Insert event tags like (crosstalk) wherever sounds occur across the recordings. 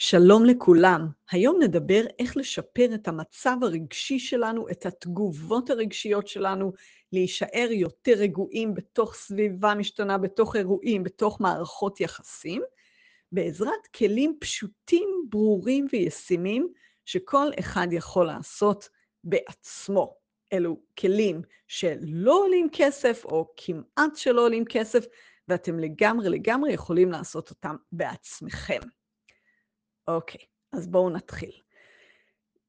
שלום לכולם, היום נדבר איך לשפר את המצב הרגשי שלנו, את התגובות הרגשיות שלנו, להישאר יותר רגועים בתוך סביבה משתנה, בתוך אירועים, בתוך מערכות יחסים, בעזרת כלים פשוטים, ברורים וישימים, שכל אחד יכול לעשות בעצמו. אלו כלים שלא עולים כסף, או כמעט שלא עולים כסף, ואתם לגמרי לגמרי יכולים לעשות אותם בעצמכם. אוקיי, אז בואו נתחיל.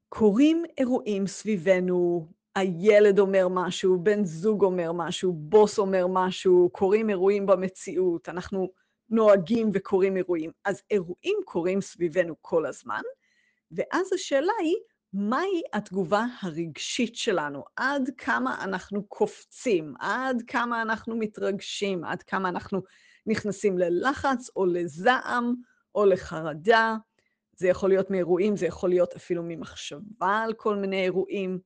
קורים אירועים סביבנו, הילד אומר משהו, בן זוג אומר משהו, בוס אומר משהו, קורים אירועים במציאות, אנחנו נוהגים וקורים אירועים. אז אירועים קורים סביבנו כל הזמן, ואז השאלה היא, מהי התגובה הרגשית שלנו? עד כמה אנחנו קופצים? עד כמה אנחנו מתרגשים? עד כמה אנחנו נכנסים ללחץ או לזעם או לחרדה? זה יכול להיות מאירועים, זה יכול להיות אפילו ממחשבה על כל מיני אירועים.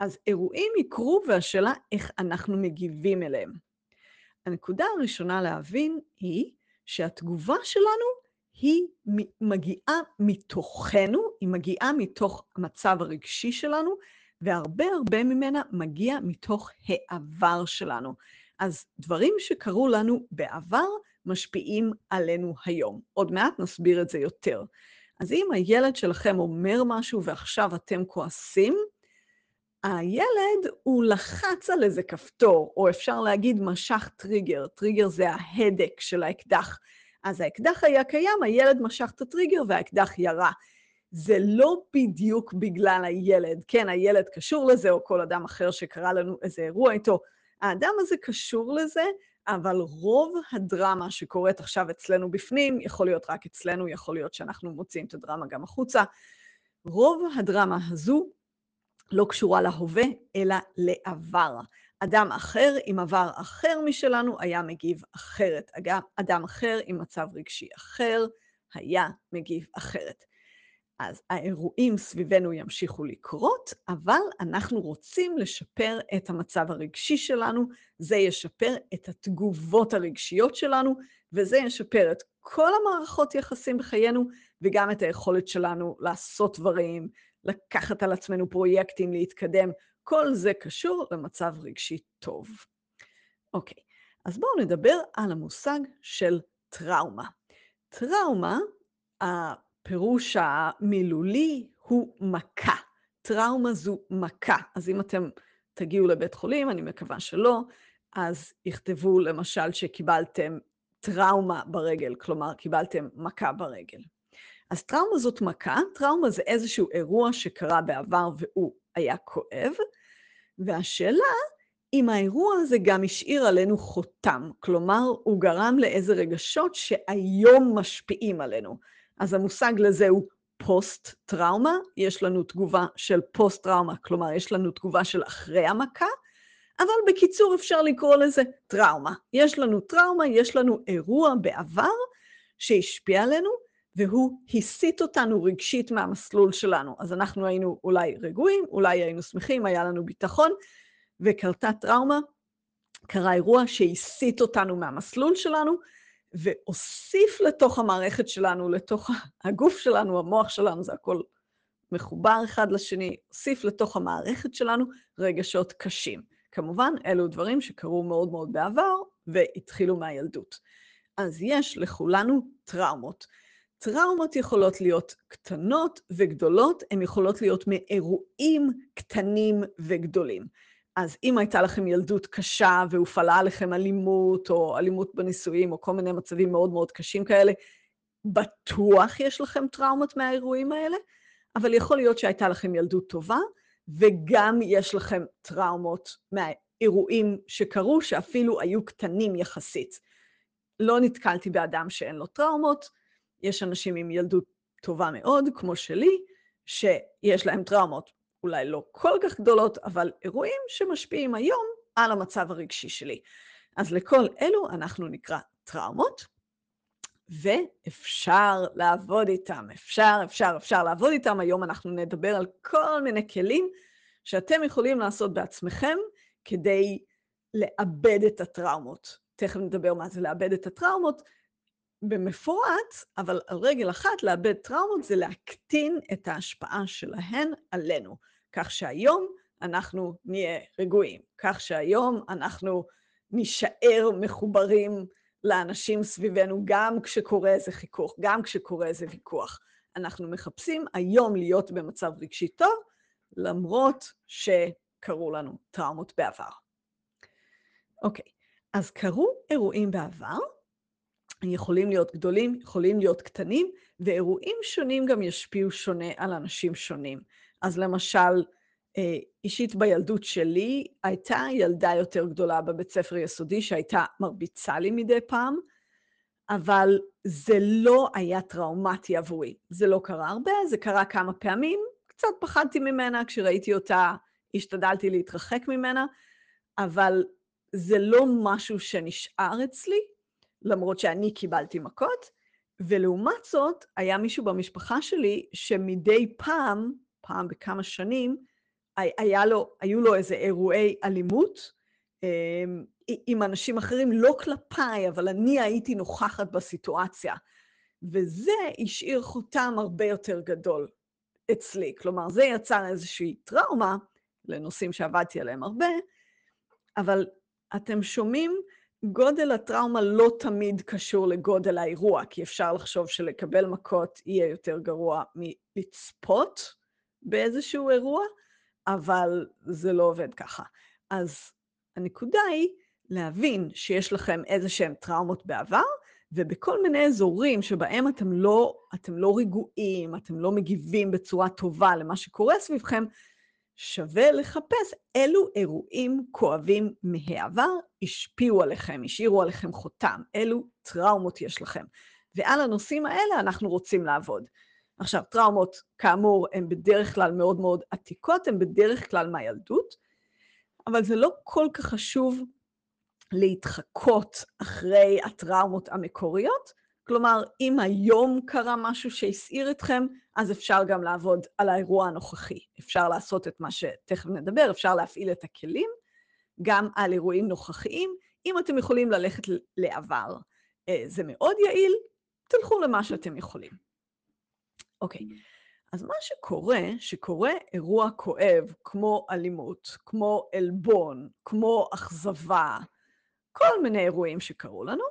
אז אירועים יקרו, והשאלה איך אנחנו מגיבים אליהם. הנקודה הראשונה להבין היא שהתגובה שלנו היא מגיעה מתוכנו, היא מגיעה מתוך המצב הרגשי שלנו, והרבה הרבה ממנה מגיע מתוך העבר שלנו. אז דברים שקרו לנו בעבר משפיעים עלינו היום. עוד מעט נסביר את זה יותר. אז אם הילד שלכם אומר משהו ועכשיו אתם כועסים, הילד הוא לחץ על איזה כפתור, או אפשר להגיד משך טריגר, טריגר זה ההדק של האקדח. אז האקדח היה קיים, הילד משך את הטריגר והאקדח ירה. זה לא בדיוק בגלל הילד. כן, הילד קשור לזה, או כל אדם אחר שקרה לנו איזה אירוע איתו. האדם הזה קשור לזה, אבל רוב הדרמה שקורית עכשיו אצלנו בפנים, יכול להיות רק אצלנו, יכול להיות שאנחנו מוציאים את הדרמה גם החוצה. רוב הדרמה הזו לא קשורה להווה, אלא לעבר. אדם אחר עם עבר אחר משלנו היה מגיב אחרת. אדם אחר עם מצב רגשי אחר היה מגיב אחרת. אז האירועים סביבנו ימשיכו לקרות, אבל אנחנו רוצים לשפר את המצב הרגשי שלנו, זה ישפר את התגובות הרגשיות שלנו, וזה ישפר את כל המערכות יחסים בחיינו, וגם את היכולת שלנו לעשות דברים, לקחת על עצמנו פרויקטים, להתקדם. כל זה קשור למצב רגשי טוב. אוקיי, אז בואו נדבר על המושג של טראומה. טראומה, הפירוש המילולי הוא מכה. טראומה זו מכה. אז אם אתם תגיעו לבית חולים, אני מקווה שלא, אז יכתבו למשל שקיבלתם טראומה ברגל, כלומר, קיבלתם מכה ברגל. אז טראומה זאת מכה, טראומה זה איזשהו אירוע שקרה בעבר והוא היה כואב, והשאלה אם האירוע הזה גם השאיר עלינו חותם, כלומר, הוא גרם לאיזה רגשות שהיום משפיעים עלינו. אז המושג לזה הוא פוסט-טראומה, יש לנו תגובה של פוסט-טראומה, כלומר, יש לנו תגובה של אחרי המכה, אבל בקיצור אפשר לקרוא לזה טראומה. יש לנו טראומה, יש לנו אירוע בעבר שהשפיע עלינו, והוא הסיט אותנו רגשית מהמסלול שלנו. אז אנחנו היינו אולי רגועים, אולי היינו שמחים, היה לנו ביטחון, וקרתה טראומה, קרה אירוע שהסיט אותנו מהמסלול שלנו, והוסיף לתוך המערכת שלנו, לתוך הגוף שלנו, המוח שלנו, זה הכל מחובר אחד לשני, הוסיף לתוך המערכת שלנו רגשות קשים. כמובן, אלו דברים שקרו מאוד מאוד בעבר והתחילו מהילדות. אז יש לכולנו טראומות. טראומות יכולות להיות קטנות וגדולות, הן יכולות להיות מאירועים קטנים וגדולים. אז אם הייתה לכם ילדות קשה והופעלה עליכם אלימות, או אלימות בנישואים, או כל מיני מצבים מאוד מאוד קשים כאלה, בטוח יש לכם טראומות מהאירועים האלה, אבל יכול להיות שהייתה לכם ילדות טובה, וגם יש לכם טראומות מהאירועים שקרו, שאפילו היו קטנים יחסית. לא נתקלתי באדם שאין לו טראומות, יש אנשים עם ילדות טובה מאוד, כמו שלי, שיש להם טראומות אולי לא כל כך גדולות, אבל אירועים שמשפיעים היום על המצב הרגשי שלי. אז לכל אלו אנחנו נקרא טראומות, ואפשר לעבוד איתם, אפשר, אפשר, אפשר לעבוד איתם. היום אנחנו נדבר על כל מיני כלים שאתם יכולים לעשות בעצמכם כדי לאבד את הטראומות. תכף נדבר מה זה לאבד את הטראומות. במפורט, אבל על רגל אחת לאבד טראומות זה להקטין את ההשפעה שלהן עלינו, כך שהיום אנחנו נהיה רגועים, כך שהיום אנחנו נישאר מחוברים לאנשים סביבנו גם כשקורה איזה חיכוך, גם כשקורה איזה ויכוח. אנחנו מחפשים היום להיות במצב רגשי טוב, למרות שקרו לנו טראומות בעבר. אוקיי, אז קרו אירועים בעבר, יכולים להיות גדולים, יכולים להיות קטנים, ואירועים שונים גם ישפיעו שונה על אנשים שונים. אז למשל, אה, אישית בילדות שלי, הייתה ילדה יותר גדולה בבית ספר יסודי שהייתה מרביצה לי מדי פעם, אבל זה לא היה טראומטי עבורי. זה לא קרה הרבה, זה קרה כמה פעמים, קצת פחדתי ממנה, כשראיתי אותה השתדלתי להתרחק ממנה, אבל זה לא משהו שנשאר אצלי, למרות שאני קיבלתי מכות, ולעומת זאת, היה מישהו במשפחה שלי שמדי פעם, פעם בכמה שנים, היה לו, היו לו איזה אירועי אלימות אמ, עם אנשים אחרים, לא כלפיי, אבל אני הייתי נוכחת בסיטואציה. וזה השאיר חותם הרבה יותר גדול אצלי. כלומר, זה יצר איזושהי טראומה לנושאים שעבדתי עליהם הרבה, אבל אתם שומעים, גודל הטראומה לא תמיד קשור לגודל האירוע, כי אפשר לחשוב שלקבל מכות יהיה יותר גרוע מלצפות באיזשהו אירוע, אבל זה לא עובד ככה. אז הנקודה היא להבין שיש לכם איזה שהן טראומות בעבר, ובכל מיני אזורים שבהם אתם לא, אתם לא רגועים, אתם לא מגיבים בצורה טובה למה שקורה סביבכם, שווה לחפש אילו אירועים כואבים מהעבר השפיעו עליכם, השאירו עליכם חותם, אילו טראומות יש לכם. ועל הנושאים האלה אנחנו רוצים לעבוד. עכשיו, טראומות, כאמור, הן בדרך כלל מאוד מאוד עתיקות, הן בדרך כלל מהילדות, אבל זה לא כל כך חשוב להתחקות אחרי הטראומות המקוריות. כלומר, אם היום קרה משהו שהסעיר אתכם, אז אפשר גם לעבוד על האירוע הנוכחי. אפשר לעשות את מה שתכף נדבר, אפשר להפעיל את הכלים, גם על אירועים נוכחיים. אם אתם יכולים ללכת לעבר, אה, זה מאוד יעיל, תלכו למה שאתם יכולים. אוקיי, אז מה שקורה, שקורה אירוע כואב, כמו אלימות, כמו עלבון, כמו אכזבה, כל מיני אירועים שקרו לנו,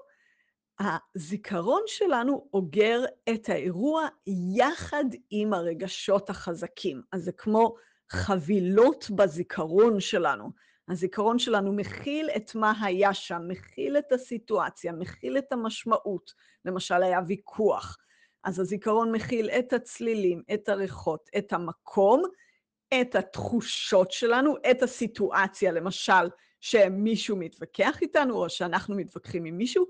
הזיכרון שלנו אוגר את האירוע יחד עם הרגשות החזקים. אז זה כמו חבילות בזיכרון שלנו. הזיכרון שלנו מכיל את מה היה שם, מכיל את הסיטואציה, מכיל את המשמעות. למשל, היה ויכוח. אז הזיכרון מכיל את הצלילים, את הריחות, את המקום, את התחושות שלנו, את הסיטואציה, למשל, שמישהו מתווכח איתנו, או שאנחנו מתווכחים עם מישהו,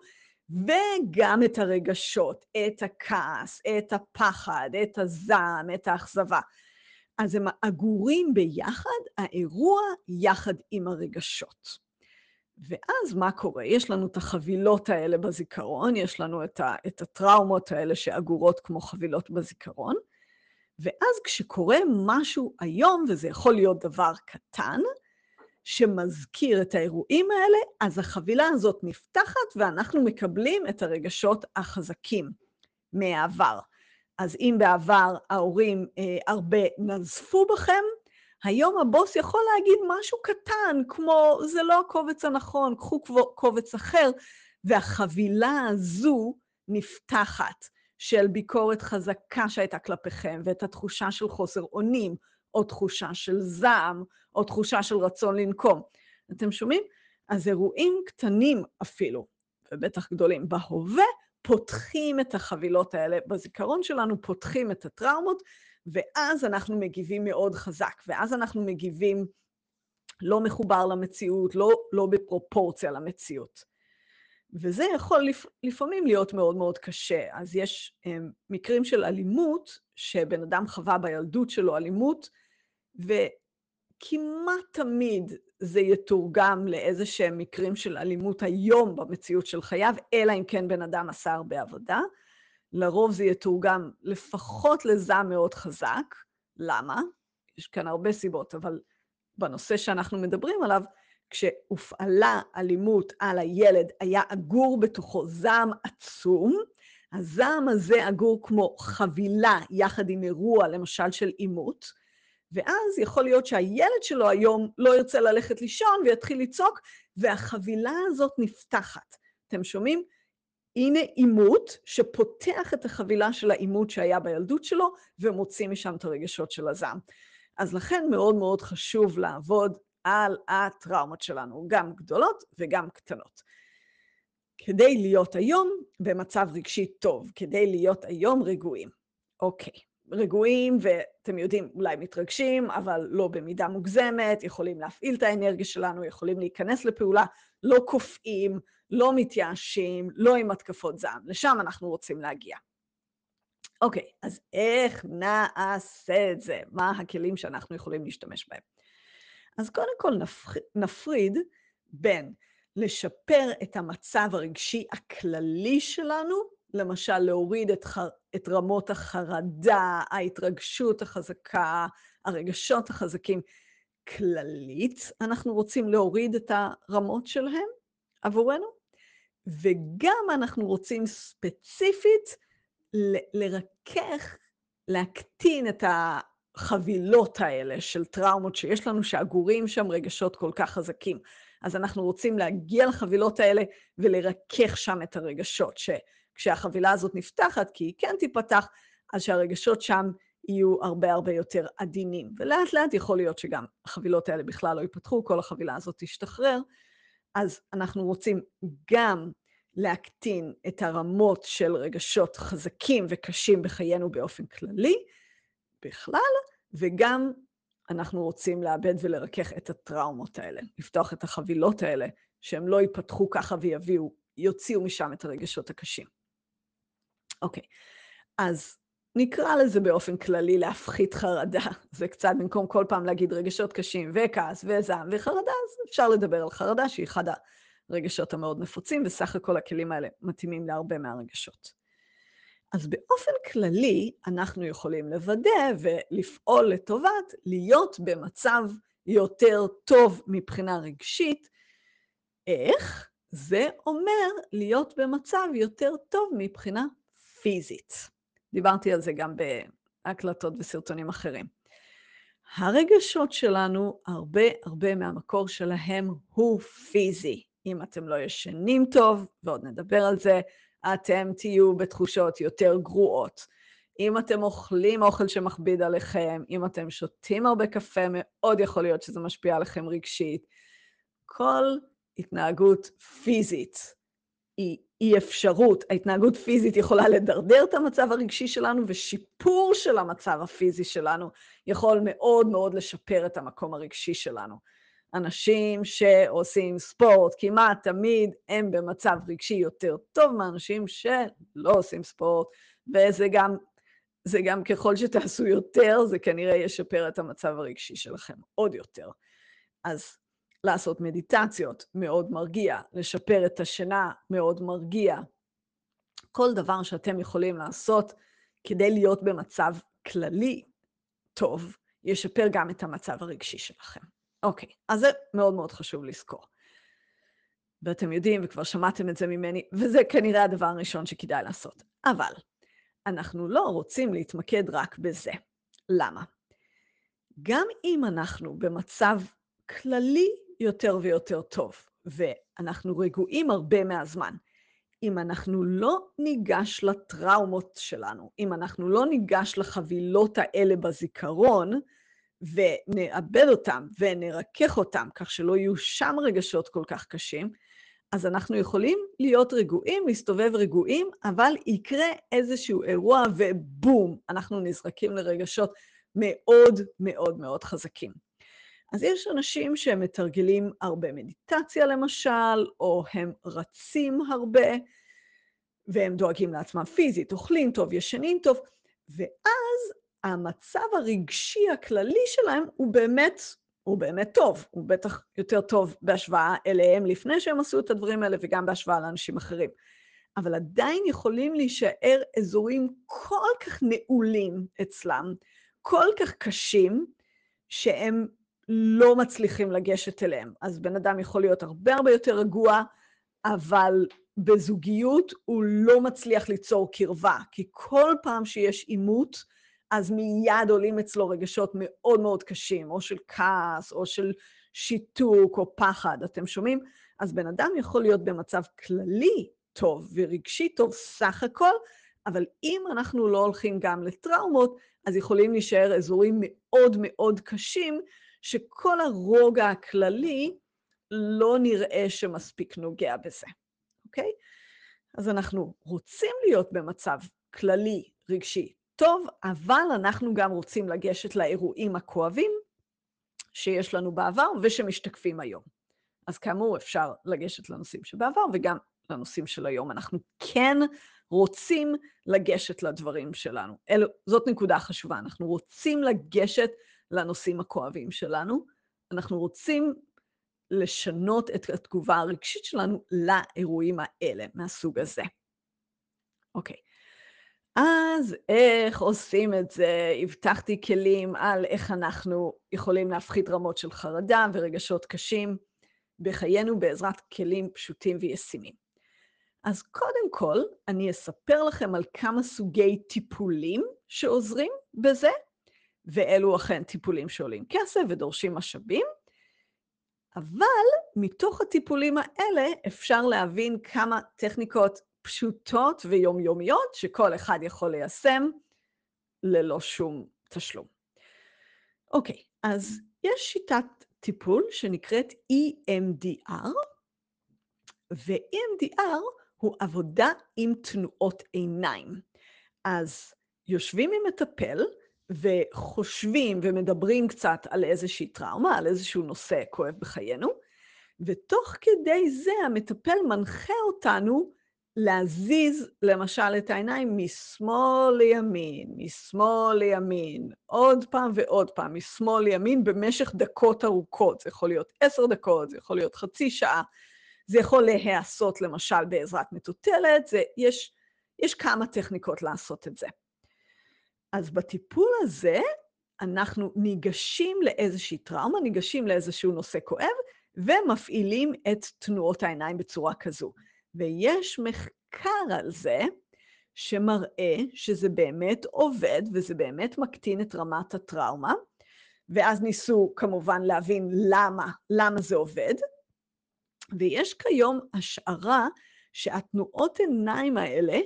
וגם את הרגשות, את הכעס, את הפחד, את הזעם, את האכזבה. אז הם אגורים ביחד, האירוע יחד עם הרגשות. ואז מה קורה? יש לנו את החבילות האלה בזיכרון, יש לנו את, ה, את הטראומות האלה שאגורות כמו חבילות בזיכרון, ואז כשקורה משהו היום, וזה יכול להיות דבר קטן, שמזכיר את האירועים האלה, אז החבילה הזאת נפתחת ואנחנו מקבלים את הרגשות החזקים מהעבר. אז אם בעבר ההורים אה, הרבה נזפו בכם, היום הבוס יכול להגיד משהו קטן, כמו זה לא הקובץ הנכון, קחו קובץ אחר, והחבילה הזו נפתחת של ביקורת חזקה שהייתה כלפיכם, ואת התחושה של חוסר אונים, או תחושה של זעם, או תחושה של רצון לנקום. אתם שומעים? אז אירועים קטנים אפילו, ובטח גדולים, בהווה, פותחים את החבילות האלה. בזיכרון שלנו פותחים את הטראומות, ואז אנחנו מגיבים מאוד חזק, ואז אנחנו מגיבים לא מחובר למציאות, לא, לא בפרופורציה למציאות. וזה יכול לפ, לפעמים להיות מאוד מאוד קשה. אז יש הם, אמ, מקרים של אלימות, שבן אדם חווה בילדות שלו אלימות, וכמעט תמיד זה יתורגם לאיזה שהם מקרים של אלימות היום במציאות של חייו, אלא אם כן בן אדם עשה הרבה עבודה. לרוב זה יתורגם לפחות לזעם מאוד חזק. למה? יש כאן הרבה סיבות, אבל בנושא שאנחנו מדברים עליו, כשהופעלה אלימות על הילד, היה אגור בתוכו זעם עצום, הזעם הזה אגור כמו חבילה יחד עם אירוע, למשל של עימות, ואז יכול להיות שהילד שלו היום לא ירצה ללכת לישון ויתחיל לצעוק, והחבילה הזאת נפתחת. אתם שומעים? הנה עימות שפותח את החבילה של העימות שהיה בילדות שלו ומוציא משם את הרגשות של הזעם. אז לכן מאוד מאוד חשוב לעבוד על הטראומות שלנו, גם גדולות וגם קטנות. כדי להיות היום במצב רגשי טוב, כדי להיות היום רגועים. אוקיי, רגועים ואתם יודעים, אולי מתרגשים, אבל לא במידה מוגזמת, יכולים להפעיל את האנרגיה שלנו, יכולים להיכנס לפעולה, לא קופאים, לא מתייאשים, לא עם התקפות זעם. לשם אנחנו רוצים להגיע. אוקיי, אז איך נעשה את זה? מה הכלים שאנחנו יכולים להשתמש בהם? אז קודם כל נפריד בין לשפר את המצב הרגשי הכללי שלנו, למשל להוריד את, ח... את רמות החרדה, ההתרגשות החזקה, הרגשות החזקים. כללית, אנחנו רוצים להוריד את הרמות שלהם עבורנו, וגם אנחנו רוצים ספציפית לרכך, להקטין את החבילות האלה של טראומות שיש לנו, שאגורים שם רגשות כל כך חזקים. אז אנחנו רוצים להגיע לחבילות האלה ולרכך שם את הרגשות, שכשהחבילה הזאת נפתחת, כי היא כן תיפתח, אז שהרגשות שם יהיו הרבה הרבה יותר עדינים. ולאט לאט יכול להיות שגם החבילות האלה בכלל לא ייפתחו, כל החבילה הזאת תשתחרר. אז אנחנו רוצים גם להקטין את הרמות של רגשות חזקים וקשים בחיינו באופן כללי, בכלל, וגם אנחנו רוצים לאבד ולרכך את הטראומות האלה, לפתוח את החבילות האלה, שהם לא ייפתחו ככה ויביאו, יוציאו משם את הרגשות הקשים. אוקיי, אז נקרא לזה באופן כללי להפחית חרדה. (laughs) זה קצת במקום כל פעם להגיד רגשות קשים וכעס וזעם וחרדה, אפשר לדבר על חרדה, שהיא אחד הרגשות המאוד נפוצים, וסך הכל הכלים האלה מתאימים להרבה מהרגשות. אז באופן כללי, אנחנו יכולים לוודא ולפעול לטובת להיות במצב יותר טוב מבחינה רגשית. איך? זה אומר להיות במצב יותר טוב מבחינה פיזית. דיברתי על זה גם בהקלטות וסרטונים אחרים. הרגשות שלנו, הרבה הרבה מהמקור שלהם הוא פיזי. אם אתם לא ישנים טוב, ועוד נדבר על זה, אתם תהיו בתחושות יותר גרועות. אם אתם אוכלים אוכל שמכביד עליכם, אם אתם שותים הרבה קפה, מאוד יכול להיות שזה משפיע עליכם רגשית. כל התנהגות פיזית היא אי אפשרות. ההתנהגות פיזית יכולה לדרדר את המצב הרגשי שלנו, ושיפור של המצב הפיזי שלנו יכול מאוד מאוד לשפר את המקום הרגשי שלנו. אנשים שעושים ספורט כמעט תמיד הם במצב רגשי יותר טוב מאנשים שלא עושים ספורט, וזה גם, זה גם ככל שתעשו יותר, זה כנראה ישפר את המצב הרגשי שלכם עוד יותר. אז לעשות מדיטציות מאוד מרגיע, לשפר את השינה מאוד מרגיע. כל דבר שאתם יכולים לעשות כדי להיות במצב כללי טוב, ישפר גם את המצב הרגשי שלכם. אוקיי, אז זה מאוד מאוד חשוב לזכור. ואתם יודעים, וכבר שמעתם את זה ממני, וזה כנראה הדבר הראשון שכדאי לעשות. אבל אנחנו לא רוצים להתמקד רק בזה. למה? גם אם אנחנו במצב כללי יותר ויותר טוב, ואנחנו רגועים הרבה מהזמן, אם אנחנו לא ניגש לטראומות שלנו, אם אנחנו לא ניגש לחבילות האלה בזיכרון, ונאבד אותם ונרכך אותם, כך שלא יהיו שם רגשות כל כך קשים, אז אנחנו יכולים להיות רגועים, להסתובב רגועים, אבל יקרה איזשהו אירוע ובום, אנחנו נזרקים לרגשות מאוד מאוד מאוד חזקים. אז יש אנשים שהם מתרגלים הרבה מדיטציה למשל, או הם רצים הרבה, והם דואגים לעצמם פיזית, אוכלים טוב, ישנים טוב, ואז המצב הרגשי הכללי שלהם הוא באמת, הוא באמת טוב, הוא בטח יותר טוב בהשוואה אליהם לפני שהם עשו את הדברים האלה וגם בהשוואה לאנשים אחרים. אבל עדיין יכולים להישאר אזורים כל כך נעולים אצלם, כל כך קשים, שהם לא מצליחים לגשת אליהם. אז בן אדם יכול להיות הרבה הרבה יותר רגוע, אבל בזוגיות הוא לא מצליח ליצור קרבה, כי כל פעם שיש עימות, אז מיד עולים אצלו רגשות מאוד מאוד קשים, או של כעס, או של שיתוק, או פחד, אתם שומעים? אז בן אדם יכול להיות במצב כללי טוב ורגשי טוב סך הכל, אבל אם אנחנו לא הולכים גם לטראומות, אז יכולים להישאר אזורים מאוד מאוד קשים, שכל הרוגע הכללי לא נראה שמספיק נוגע בזה, אוקיי? אז אנחנו רוצים להיות במצב כללי רגשי טוב, אבל אנחנו גם רוצים לגשת לאירועים הכואבים שיש לנו בעבר ושמשתקפים היום. אז כאמור, אפשר לגשת לנושאים שבעבר וגם לנושאים של היום. אנחנו כן רוצים לגשת לדברים שלנו. אלו, זאת נקודה חשובה, אנחנו רוצים לגשת לנושאים הכואבים שלנו, אנחנו רוצים לשנות את התגובה הרגשית שלנו לאירועים האלה, מהסוג הזה. אוקיי. אז איך עושים את זה? הבטחתי כלים על איך אנחנו יכולים להפחית רמות של חרדה ורגשות קשים בחיינו בעזרת כלים פשוטים וישימים. אז קודם כל, אני אספר לכם על כמה סוגי טיפולים שעוזרים בזה, ואלו אכן טיפולים שעולים כסף ודורשים משאבים, אבל מתוך הטיפולים האלה אפשר להבין כמה טכניקות פשוטות ויומיומיות שכל אחד יכול ליישם ללא שום תשלום. אוקיי, אז יש שיטת טיפול שנקראת EMDR, ו-EMDR הוא עבודה עם תנועות עיניים. אז יושבים עם מטפל וחושבים ומדברים קצת על איזושהי טראומה, על איזשהו נושא כואב בחיינו, ותוך כדי זה המטפל מנחה אותנו להזיז למשל את העיניים משמאל לימין, משמאל לימין, עוד פעם ועוד פעם, משמאל לימין במשך דקות ארוכות. זה יכול להיות עשר דקות, זה יכול להיות חצי שעה, זה יכול להיעשות למשל בעזרת מטוטלת, זה, יש, יש כמה טכניקות לעשות את זה. אז בטיפול הזה אנחנו ניגשים לאיזושהי טראומה, ניגשים לאיזשהו נושא כואב, ומפעילים את תנועות העיניים בצורה כזו. ויש מחקר על זה שמראה שזה באמת עובד וזה באמת מקטין את רמת הטראומה, ואז ניסו כמובן להבין למה, למה זה עובד, ויש כיום השערה שהתנועות עיניים האלה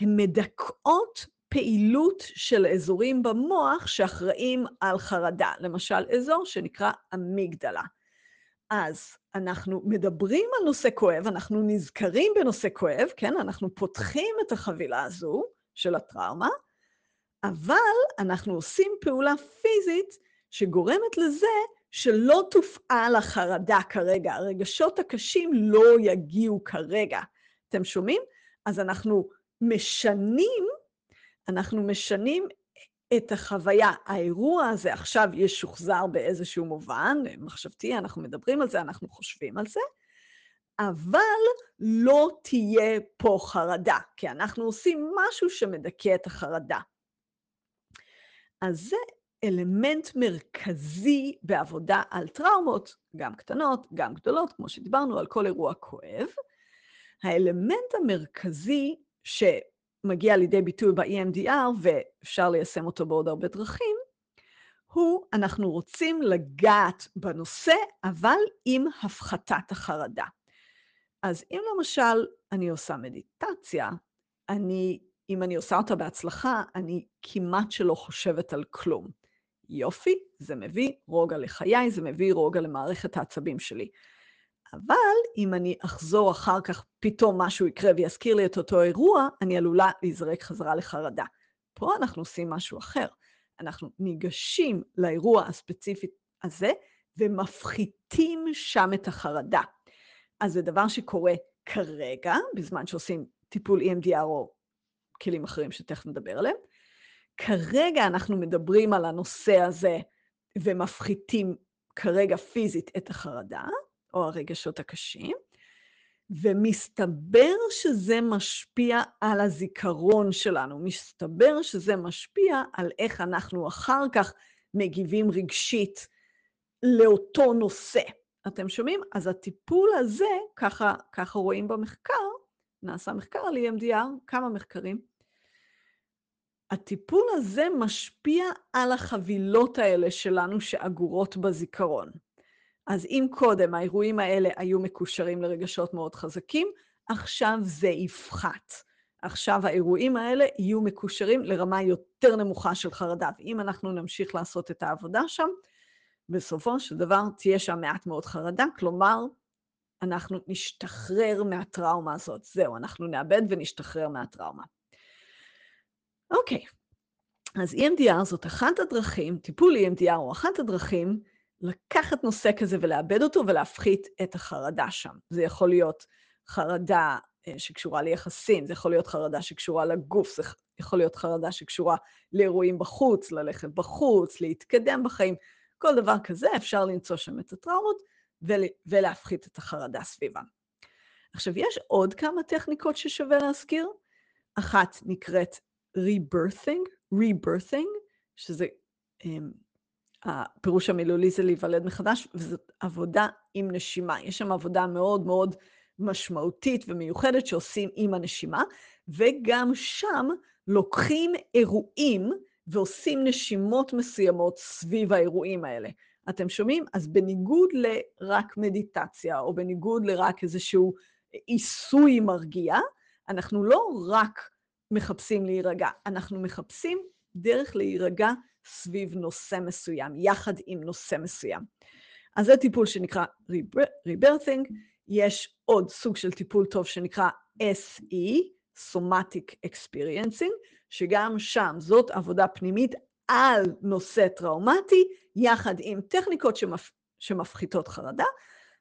הן מדכאות פעילות של אזורים במוח שאחראים על חרדה, למשל אזור שנקרא אמיגדלה. אז אנחנו מדברים על נושא כואב, אנחנו נזכרים בנושא כואב, כן? אנחנו פותחים את החבילה הזו של הטראומה, אבל אנחנו עושים פעולה פיזית שגורמת לזה שלא תופעל החרדה כרגע, הרגשות הקשים לא יגיעו כרגע. אתם שומעים? אז אנחנו משנים, אנחנו משנים את החוויה. האירוע הזה עכשיו ישוחזר באיזשהו מובן, מחשבתי, אנחנו מדברים על זה, אנחנו חושבים על זה, אבל לא תהיה פה חרדה, כי אנחנו עושים משהו שמדכא את החרדה. אז זה אלמנט מרכזי בעבודה על טראומות, גם קטנות, גם גדולות, כמו שדיברנו על כל אירוע כואב. האלמנט המרכזי שמגיע לידי ביטוי ב-EMDR, ואפשר ליישם אותו בעוד הרבה דרכים, הוא, אנחנו רוצים לגעת בנושא, אבל עם הפחתת החרדה. אז אם למשל אני עושה מדיטציה, אני, אם אני עושה אותה בהצלחה, אני כמעט שלא חושבת על כלום. יופי, זה מביא רוגע לחיי, זה מביא רוגע למערכת העצבים שלי. אבל אם אני אחזור אחר כך, פתאום משהו יקרה ויזכיר לי את אותו אירוע, אני עלולה להיזרק חזרה לחרדה. פה אנחנו עושים משהו אחר. אנחנו ניגשים לאירוע הספציפי הזה ומפחיתים שם את החרדה. אז זה דבר שקורה כרגע, בזמן שעושים טיפול EMDR או כלים אחרים שתכף נדבר עליהם, כרגע אנחנו מדברים על הנושא הזה ומפחיתים כרגע פיזית את החרדה, או הרגשות הקשים, ומסתבר שזה משפיע על הזיכרון שלנו, מסתבר שזה משפיע על איך אנחנו אחר כך מגיבים רגשית לאותו נושא. אתם שומעים? אז הטיפול הזה, ככה, ככה רואים במחקר, נעשה מחקר על EMDR, כמה מחקרים. הטיפול הזה משפיע על החבילות האלה שלנו שאגורות בזיכרון. אז אם קודם האירועים האלה היו מקושרים לרגשות מאוד חזקים, עכשיו זה יפחת. עכשיו האירועים האלה יהיו מקושרים לרמה יותר נמוכה של חרדה. ואם אנחנו נמשיך לעשות את העבודה שם, בסופו של דבר תהיה שם מעט מאוד חרדה, כלומר, אנחנו נשתחרר מהטראומה הזאת. זהו, אנחנו נאבד ונשתחרר מהטראומה. אוקיי, אז EMDR זאת אחת הדרכים, טיפול EMDR הוא אחת הדרכים לקחת נושא כזה ולאבד אותו ולהפחית את החרדה שם. זה יכול להיות חרדה אה, שקשורה ליחסים, זה יכול להיות חרדה שקשורה לגוף, זה יכול להיות חרדה שקשורה לאירועים בחוץ, ללכת בחוץ, להתקדם בחיים. כל דבר כזה אפשר למצוא שם את הטראומות ולהפחית את החרדה סביבם. עכשיו, יש עוד כמה טכניקות ששווה להזכיר. אחת נקראת rebirthing, rebirthing, שזה, um, הפירוש המילולי זה להיוולד מחדש, וזאת עבודה עם נשימה. יש שם עבודה מאוד מאוד משמעותית ומיוחדת שעושים עם הנשימה, וגם שם לוקחים אירועים ועושים נשימות מסוימות סביב האירועים האלה. אתם שומעים? אז בניגוד לרק מדיטציה, או בניגוד לרק איזשהו עיסוי מרגיע, אנחנו לא רק מחפשים להירגע, אנחנו מחפשים דרך להירגע סביב נושא מסוים, יחד עם נושא מסוים. אז זה טיפול שנקרא rebirthing, יש עוד סוג של טיפול טוב שנקרא SE, Somatic Experiencing, שגם שם זאת עבודה פנימית על נושא טראומטי, יחד עם טכניקות שמפ... שמפחיתות חרדה,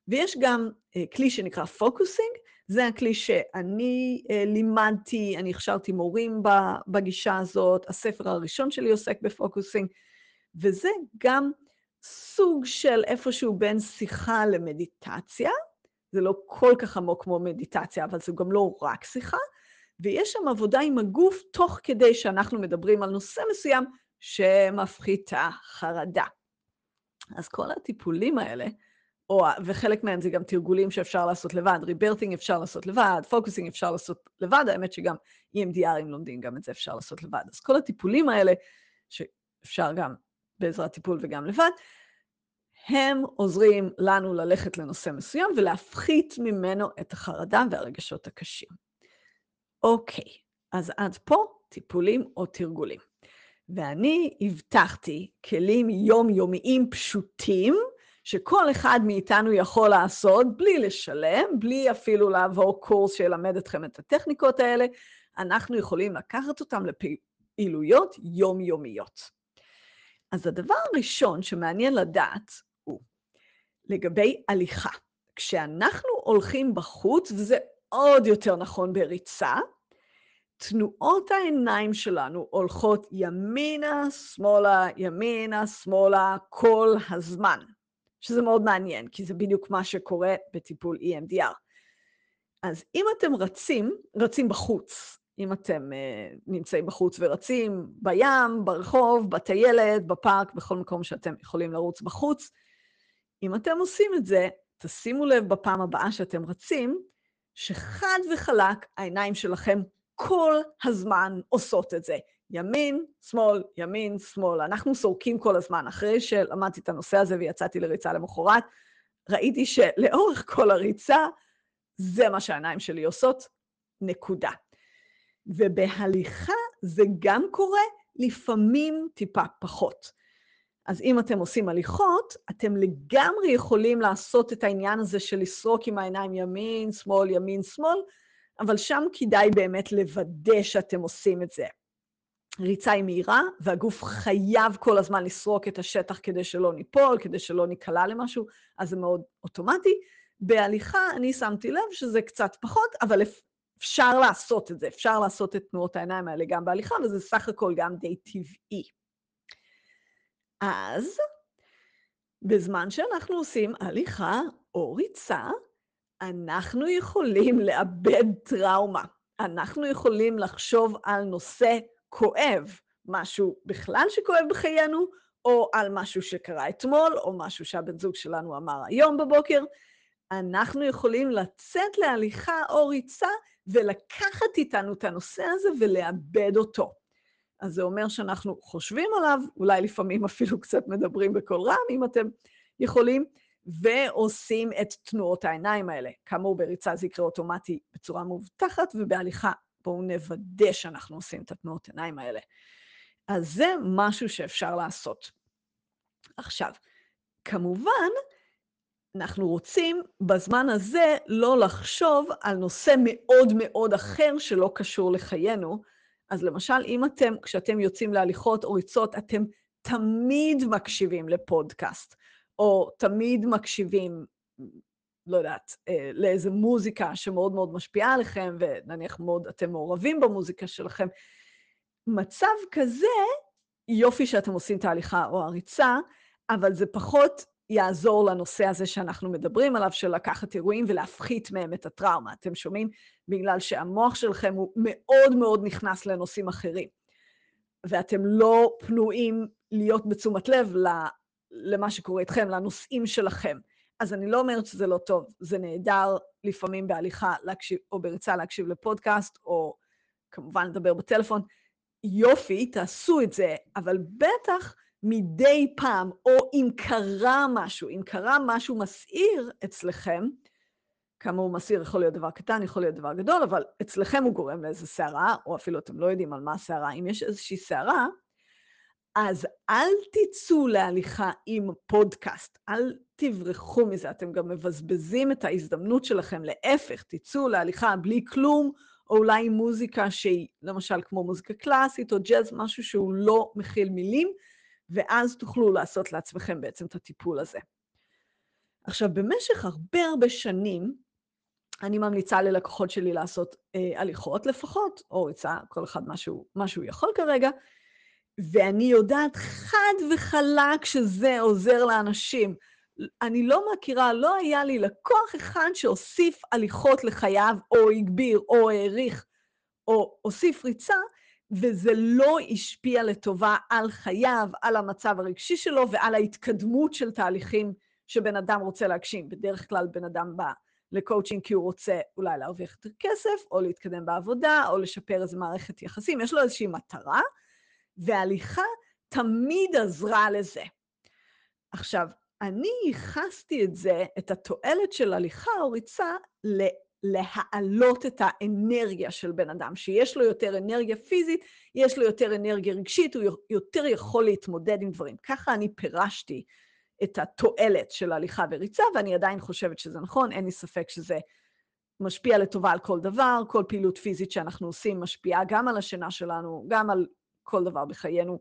ויש גם uh, כלי שנקרא Focusing, זה הכלי שאני אה, לימדתי, אני הכשרתי מורים בגישה הזאת, הספר הראשון שלי עוסק ב Focusing, וזה גם סוג של איפשהו בין שיחה למדיטציה, זה לא כל כך עמוק כמו מדיטציה, אבל זה גם לא רק שיחה, ויש שם עבודה עם הגוף תוך כדי שאנחנו מדברים על נושא מסוים שמפחיתה חרדה. אז כל הטיפולים האלה, או, וחלק מהם זה גם תרגולים שאפשר לעשות לבד, ריברטינג אפשר לעשות לבד, פוקוסינג אפשר לעשות לבד, האמת שגם EMDRים לומדים, גם את זה אפשר לעשות לבד. אז כל הטיפולים האלה, שאפשר גם בעזרת טיפול וגם לבד, הם עוזרים לנו ללכת לנושא מסוים ולהפחית ממנו את החרדה והרגשות הקשים. אוקיי, אז עד פה טיפולים או תרגולים. ואני הבטחתי כלים יומיומיים פשוטים, שכל אחד מאיתנו יכול לעשות בלי לשלם, בלי אפילו לעבור קורס שילמד אתכם את הטכניקות האלה, אנחנו יכולים לקחת אותם לפעילויות יומיומיות. אז הדבר הראשון שמעניין לדעת הוא לגבי הליכה. כשאנחנו הולכים בחוץ, וזה עוד יותר נכון בריצה, תנועות העיניים שלנו הולכות ימינה, שמאלה, ימינה, שמאלה, כל הזמן. שזה מאוד מעניין, כי זה בדיוק מה שקורה בטיפול EMDR. אז אם אתם רצים, רצים בחוץ, אם אתם uh, נמצאים בחוץ ורצים בים, ברחוב, בטיילת, בפארק, בכל מקום שאתם יכולים לרוץ בחוץ, אם אתם עושים את זה, תשימו לב בפעם הבאה שאתם רצים, שחד וחלק העיניים שלכם כל הזמן עושות את זה. ימין, שמאל, ימין, שמאל. אנחנו סורקים כל הזמן. אחרי שלמדתי את הנושא הזה ויצאתי לריצה למחרת, ראיתי שלאורך כל הריצה, זה מה שהעיניים שלי עושות, נקודה. ובהליכה זה גם קורה, לפעמים טיפה פחות. אז אם אתם עושים הליכות, אתם לגמרי יכולים לעשות את העניין הזה של לסרוק עם העיניים ימין, שמאל, ימין, שמאל, אבל שם כדאי באמת לוודא שאתם עושים את זה. ריצה היא מהירה, והגוף חייב כל הזמן לסרוק את השטח כדי שלא ניפול, כדי שלא ניקלע למשהו, אז זה מאוד אוטומטי. בהליכה אני שמתי לב שזה קצת פחות, אבל אפשר לעשות את זה, אפשר לעשות את תנועות העיניים האלה גם בהליכה, וזה סך הכל גם די טבעי. אז בזמן שאנחנו עושים הליכה או ריצה, אנחנו יכולים לאבד טראומה. אנחנו יכולים לחשוב על נושא כואב, משהו בכלל שכואב בחיינו, או על משהו שקרה אתמול, או משהו שהבן זוג שלנו אמר היום בבוקר, אנחנו יכולים לצאת להליכה או ריצה ולקחת איתנו את הנושא הזה ולאבד אותו. אז זה אומר שאנחנו חושבים עליו, אולי לפעמים (laughs) אפילו קצת מדברים בקול רם, אם אתם יכולים, ועושים את תנועות העיניים האלה. כאמור, בריצה זה יקרה אוטומטי בצורה מובטחת, ובהליכה בואו נוודא שאנחנו עושים את התנועות עיניים האלה. אז זה משהו שאפשר לעשות. עכשיו, כמובן, אנחנו רוצים בזמן הזה לא לחשוב על נושא מאוד מאוד אחר שלא קשור לחיינו. אז למשל, אם אתם, כשאתם יוצאים להליכות או ריצות, אתם תמיד מקשיבים לפודקאסט, או תמיד מקשיבים, לא יודעת, אה, לאיזה מוזיקה שמאוד מאוד משפיעה עליכם, ונניח מאוד אתם מעורבים במוזיקה שלכם, מצב כזה, יופי שאתם עושים את ההליכה או הריצה, אבל זה פחות יעזור לנושא הזה שאנחנו מדברים עליו, של לקחת אירועים ולהפחית מהם את הטראומה. אתם שומעים? בגלל שהמוח שלכם הוא מאוד מאוד נכנס לנושאים אחרים. ואתם לא פנויים להיות בתשומת לב למה שקורה איתכם, לנושאים שלכם. אז אני לא אומרת שזה לא טוב, זה נהדר לפעמים בהליכה להקשיב, או בריצה להקשיב לפודקאסט, או כמובן לדבר בטלפון. יופי, תעשו את זה, אבל בטח מדי פעם, או אם קרה משהו, אם קרה משהו מסעיר אצלכם, כאמור, מסעיר יכול להיות דבר קטן, יכול להיות דבר גדול, אבל אצלכם הוא גורם לאיזו סערה, או אפילו אתם לא יודעים על מה הסערה. אם יש איזושהי סערה, אז אל תצאו להליכה עם פודקאסט, אל תברחו מזה, אתם גם מבזבזים את ההזדמנות שלכם, להפך, תצאו להליכה בלי כלום, או אולי עם מוזיקה שהיא למשל כמו מוזיקה קלאסית או ג'אז, משהו שהוא לא מכיל מילים, ואז תוכלו לעשות לעצמכם בעצם את הטיפול הזה. עכשיו, במשך הרבה הרבה שנים, אני ממליצה ללקוחות שלי לעשות אה, הליכות לפחות, או ריצה, כל אחד מה שהוא, יכול כרגע, ואני יודעת חד וחלק שזה עוזר לאנשים. אני לא מכירה, לא היה לי לקוח אחד שהוסיף הליכות לחייו, או הגביר, או העריך, או הוסיף ריצה, וזה לא השפיע לטובה על חייו, על המצב הרגשי שלו ועל ההתקדמות של תהליכים שבן אדם רוצה להגשים. בדרך כלל בן אדם בא לקואוצ'ינג כי הוא רוצה אולי להרוויח יותר כסף, או להתקדם בעבודה, או לשפר איזו מערכת יחסים. יש לו איזושהי מטרה, והליכה תמיד עזרה לזה. עכשיו, אני ייחסתי את זה, את התועלת של הליכה או ריצה, להעלות את האנרגיה של בן אדם, שיש לו יותר אנרגיה פיזית, יש לו יותר אנרגיה רגשית, הוא יותר יכול להתמודד עם דברים. ככה אני פירשתי את התועלת של הליכה וריצה, ואני עדיין חושבת שזה נכון, אין לי ספק שזה משפיע לטובה על כל דבר, כל פעילות פיזית שאנחנו עושים משפיעה גם על השינה שלנו, גם על כל דבר בחיינו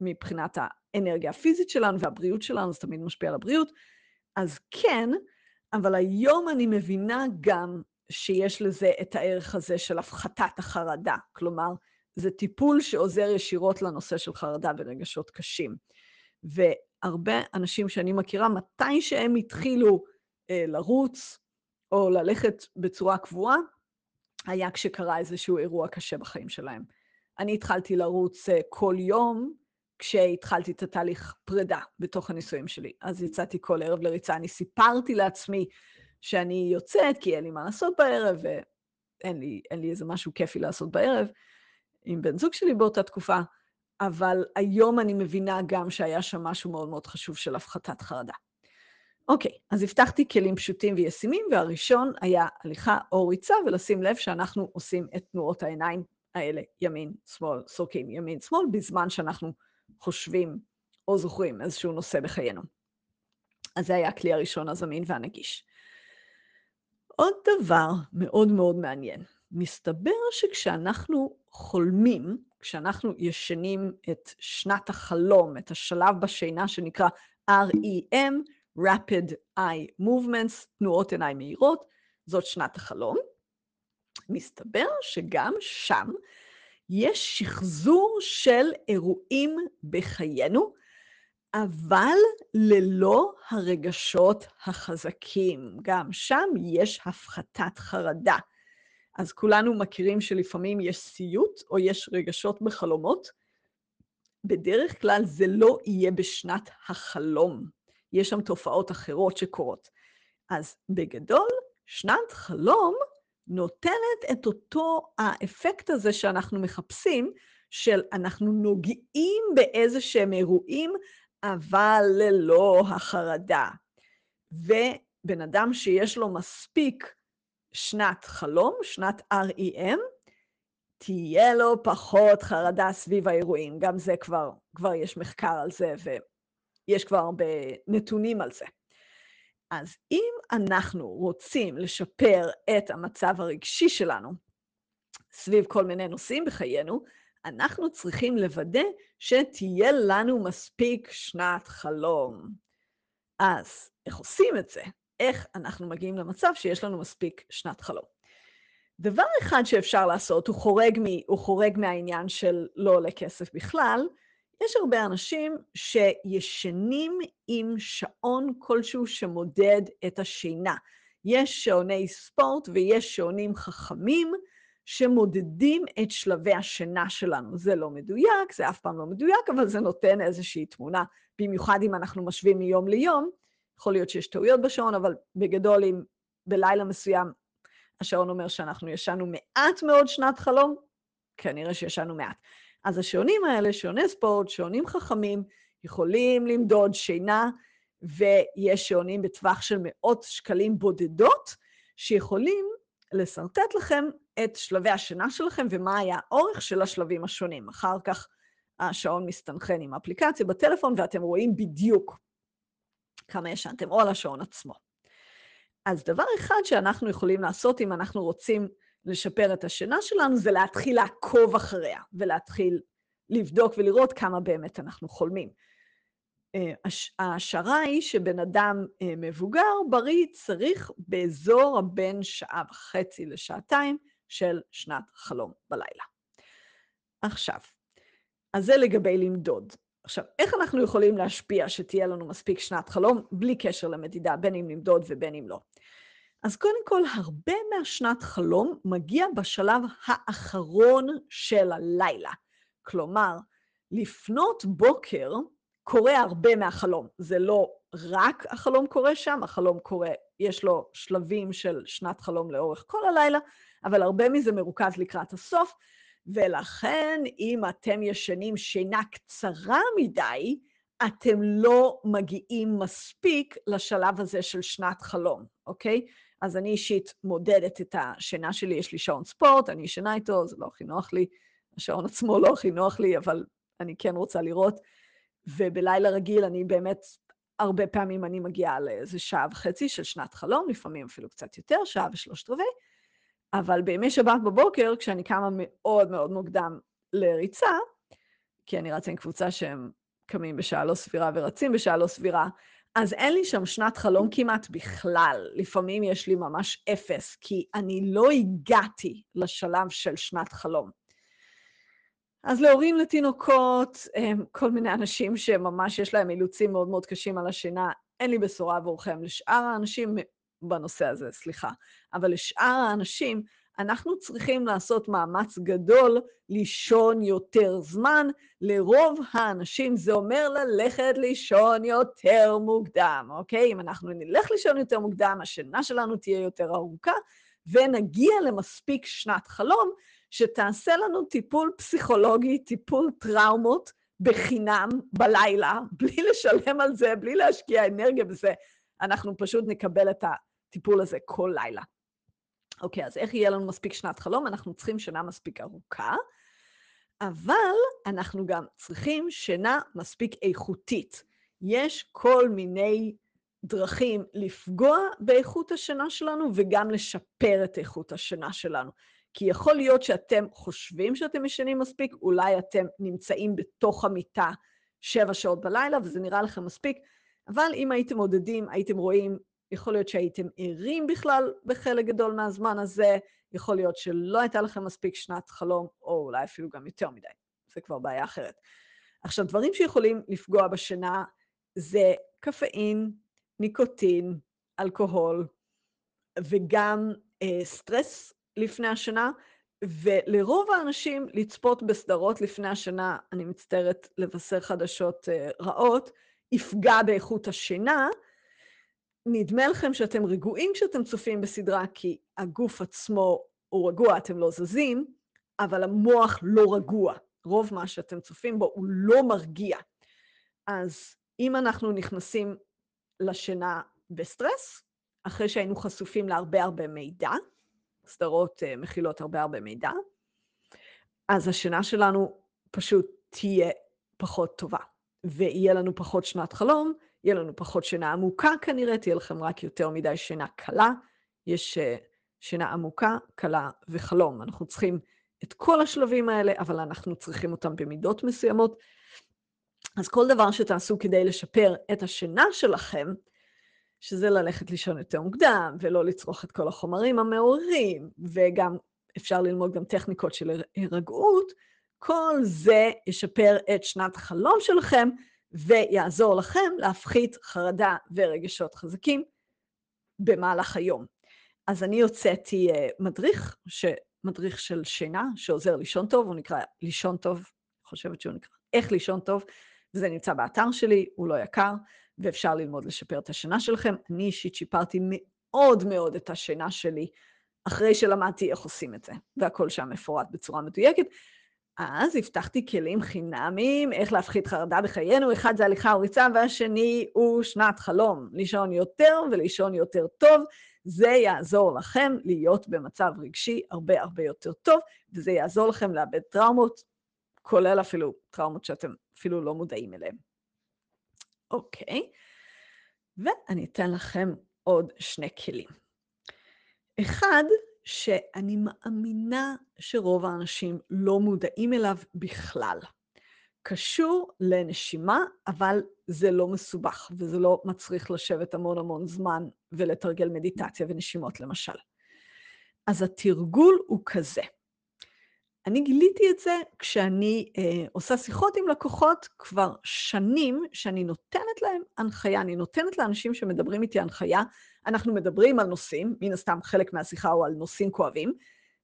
מבחינת האנרגיה הפיזית שלנו והבריאות שלנו, זה תמיד משפיע על הבריאות. אז כן, אבל היום אני מבינה גם שיש לזה את הערך הזה של הפחתת החרדה. כלומר, זה טיפול שעוזר ישירות לנושא של חרדה ורגשות קשים. והרבה אנשים שאני מכירה, מתי שהם התחילו אה, לרוץ או ללכת בצורה קבועה, היה כשקרה איזשהו אירוע קשה בחיים שלהם. אני התחלתי לרוץ אה, כל יום כשהתחלתי את התהליך פרידה בתוך הנישואים שלי. אז יצאתי כל ערב לריצה, אני סיפרתי לעצמי שאני יוצאת, כי אין לי מה לעשות בערב, ואין לי, לי איזה משהו כיפי לעשות בערב, עם בן זוג שלי באותה תקופה, אבל היום אני מבינה גם שהיה שם משהו מאוד מאוד חשוב של הפחתת חרדה. אוקיי, אז הבטחתי כלים פשוטים וישימים, והראשון היה הליכה או ריצה, ולשים לב שאנחנו עושים את תנועות העיניים האלה, ימין, שמאל, סורקים ימין, שמאל, בזמן שאנחנו חושבים או זוכרים איזשהו נושא בחיינו. אז זה היה הכלי הראשון הזמין והנגיש. עוד דבר מאוד מאוד מעניין, מסתבר שכשאנחנו חולמים, כשאנחנו ישנים את שנת החלום, את השלב בשינה שנקרא REM, Rapid Eye Movements, תנועות עיניים מהירות, זאת שנת החלום. מסתבר שגם שם יש שחזור של אירועים בחיינו, אבל ללא הרגשות החזקים. גם שם יש הפחתת חרדה. אז כולנו מכירים שלפעמים יש סיוט או יש רגשות בחלומות, בדרך כלל זה לא יהיה בשנת החלום. יש שם תופעות אחרות שקורות. אז בגדול, שנת חלום נותנת את אותו האפקט הזה שאנחנו מחפשים, של אנחנו נוגעים באיזה שהם אירועים, אבל ללא החרדה. ובן אדם שיש לו מספיק שנת חלום, שנת REM, תהיה לו פחות חרדה סביב האירועים. גם זה כבר, כבר יש מחקר על זה, ויש כבר הרבה נתונים על זה. אז אם אנחנו רוצים לשפר את המצב הרגשי שלנו סביב כל מיני נושאים בחיינו, אנחנו צריכים לוודא שתהיה לנו מספיק שנת חלום. אז איך עושים את זה? איך אנחנו מגיעים למצב שיש לנו מספיק שנת חלום? דבר אחד שאפשר לעשות, הוא חורג, מ, הוא חורג מהעניין של לא עולה כסף בכלל, יש הרבה אנשים שישנים עם שעון כלשהו שמודד את השינה. יש שעוני ספורט ויש שעונים חכמים שמודדים את שלבי השינה שלנו. זה לא מדויק, זה אף פעם לא מדויק, אבל זה נותן איזושהי תמונה, במיוחד אם אנחנו משווים מיום ליום. יכול להיות שיש טעויות בשעון, אבל בגדול, אם בלילה מסוים השעון אומר שאנחנו ישנו מעט מאוד שנת חלום, כנראה שישנו מעט. אז השעונים האלה, שעוני ספורט, שעונים חכמים, יכולים למדוד שינה, ויש שעונים בטווח של מאות שקלים בודדות, שיכולים לשרטט לכם את שלבי השינה שלכם ומה היה האורך של השלבים השונים. אחר כך השעון מסתנכרן עם האפליקציה בטלפון, ואתם רואים בדיוק כמה ישנתם, או על השעון עצמו. אז דבר אחד שאנחנו יכולים לעשות אם אנחנו רוצים לשפר את השינה שלנו, זה להתחיל לעקוב אחריה, ולהתחיל לבדוק ולראות כמה באמת אנחנו חולמים. אה, ההשערה היא שבן אדם אה, מבוגר, בריא, צריך באזור הבין שעה וחצי לשעתיים של שנת חלום בלילה. עכשיו, אז זה לגבי למדוד. עכשיו, איך אנחנו יכולים להשפיע שתהיה לנו מספיק שנת חלום בלי קשר למדידה, בין אם למדוד ובין אם לא? אז קודם כל, הרבה מהשנת חלום מגיע בשלב האחרון של הלילה. כלומר, לפנות בוקר קורה הרבה מהחלום. זה לא רק החלום קורה שם, החלום קורה, יש לו שלבים של שנת חלום לאורך כל הלילה, אבל הרבה מזה מרוכז לקראת הסוף, ולכן אם אתם ישנים שינה קצרה מדי, אתם לא מגיעים מספיק לשלב הזה של שנת חלום, אוקיי? אז אני אישית מודדת את השינה שלי, יש לי שעון ספורט, אני ישנה איתו, זה לא הכי נוח לי, השעון עצמו לא הכי נוח לי, אבל אני כן רוצה לראות. ובלילה רגיל אני באמת, הרבה פעמים אני מגיעה לאיזה שעה וחצי של שנת חלום, לפעמים אפילו קצת יותר, שעה ושלושת רבעי, אבל בימי שבת בבוקר, כשאני קמה מאוד מאוד מוקדם לריצה, כי אני רצה עם קבוצה שהם קמים בשעה לא סבירה ורצים בשעה לא סבירה, אז אין לי שם שנת חלום כמעט בכלל. לפעמים יש לי ממש אפס, כי אני לא הגעתי לשלב של שנת חלום. אז להורים לתינוקות, כל מיני אנשים שממש יש להם אילוצים מאוד מאוד קשים על השינה, אין לי בשורה עבורכם. לשאר האנשים, בנושא הזה, סליחה, אבל לשאר האנשים, אנחנו צריכים לעשות מאמץ גדול לישון יותר זמן. לרוב האנשים זה אומר ללכת לישון יותר מוקדם, אוקיי? אם אנחנו נלך לישון יותר מוקדם, השינה שלנו תהיה יותר ארוכה, ונגיע למספיק שנת חלום, שתעשה לנו טיפול פסיכולוגי, טיפול טראומות, בחינם בלילה, בלי לשלם על זה, בלי להשקיע אנרגיה בזה. אנחנו פשוט נקבל את הטיפול הזה כל לילה. אוקיי, אז איך יהיה לנו מספיק שנת חלום? אנחנו צריכים שינה מספיק ארוכה, אבל אנחנו גם צריכים שינה מספיק איכותית. יש כל מיני דרכים לפגוע באיכות השינה שלנו וגם לשפר את איכות השינה שלנו. כי יכול להיות שאתם חושבים שאתם ישנים מספיק, אולי אתם נמצאים בתוך המיטה שבע שעות בלילה וזה נראה לכם מספיק, אבל אם הייתם מודדים, הייתם רואים יכול להיות שהייתם ערים בכלל בחלק גדול מהזמן הזה, יכול להיות שלא הייתה לכם מספיק שנת חלום, או אולי אפילו גם יותר מדי, זה כבר בעיה אחרת. עכשיו, דברים שיכולים לפגוע בשינה זה קפאין, ניקוטין, אלכוהול, וגם אה, סטרס לפני השינה. ולרוב האנשים לצפות בסדרות לפני השינה, אני מצטערת לבשר חדשות uh, רעות, יפגע באיכות השינה. נדמה לכם שאתם רגועים כשאתם צופים בסדרה, כי הגוף עצמו הוא רגוע, אתם לא זזים, אבל המוח לא רגוע. רוב מה שאתם צופים בו הוא לא מרגיע. אז אם אנחנו נכנסים לשינה בסטרס, אחרי שהיינו חשופים להרבה הרבה מידע, סדרות uh, מכילות הרבה הרבה מידע, אז השינה שלנו פשוט תהיה פחות טובה, ויהיה לנו פחות שנת חלום, יהיה לנו פחות שינה עמוקה כנראה, תהיה לכם רק יותר מדי שינה קלה. יש uh, שינה עמוקה, קלה וחלום. אנחנו צריכים את כל השלבים האלה, אבל אנחנו צריכים אותם במידות מסוימות. אז כל דבר שתעשו כדי לשפר את השינה שלכם, שזה ללכת לישון יותר מוקדם, ולא לצרוך את כל החומרים המעוררים, וגם אפשר ללמוד גם טכניקות של הירגעות, כל זה ישפר את שנת החלום שלכם, ויעזור לכם להפחית חרדה ורגשות חזקים במהלך היום. אז אני הוצאתי uh, מדריך, ש... מדריך של שינה, שעוזר לישון טוב, הוא נקרא לישון טוב, אני חושבת שהוא נקרא איך לישון טוב, וזה נמצא באתר שלי, הוא לא יקר, ואפשר ללמוד לשפר את השינה שלכם. אני אישית שיפרתי מאוד מאוד את השינה שלי, אחרי שלמדתי איך עושים את זה, והכל שם מפורט בצורה מדויקת. אז הבטחתי כלים חינמיים, איך להפחית חרדה בחיינו, אחד זה הליכה או ריצה, והשני הוא שנת חלום, לישון יותר ולישון יותר טוב. זה יעזור לכם להיות במצב רגשי הרבה הרבה יותר טוב, וזה יעזור לכם לאבד טראומות, כולל אפילו טראומות שאתם אפילו לא מודעים אליהן. אוקיי, ואני אתן לכם עוד שני כלים. אחד, שאני מאמינה שרוב האנשים לא מודעים אליו בכלל. קשור לנשימה, אבל זה לא מסובך, וזה לא מצריך לשבת המון המון זמן ולתרגל מדיטציה ונשימות למשל. אז התרגול הוא כזה. אני גיליתי את זה כשאני אה, עושה שיחות עם לקוחות כבר שנים, שאני נותנת להם הנחיה, אני נותנת לאנשים שמדברים איתי הנחיה, אנחנו מדברים על נושאים, מן הסתם חלק מהשיחה הוא על נושאים כואבים,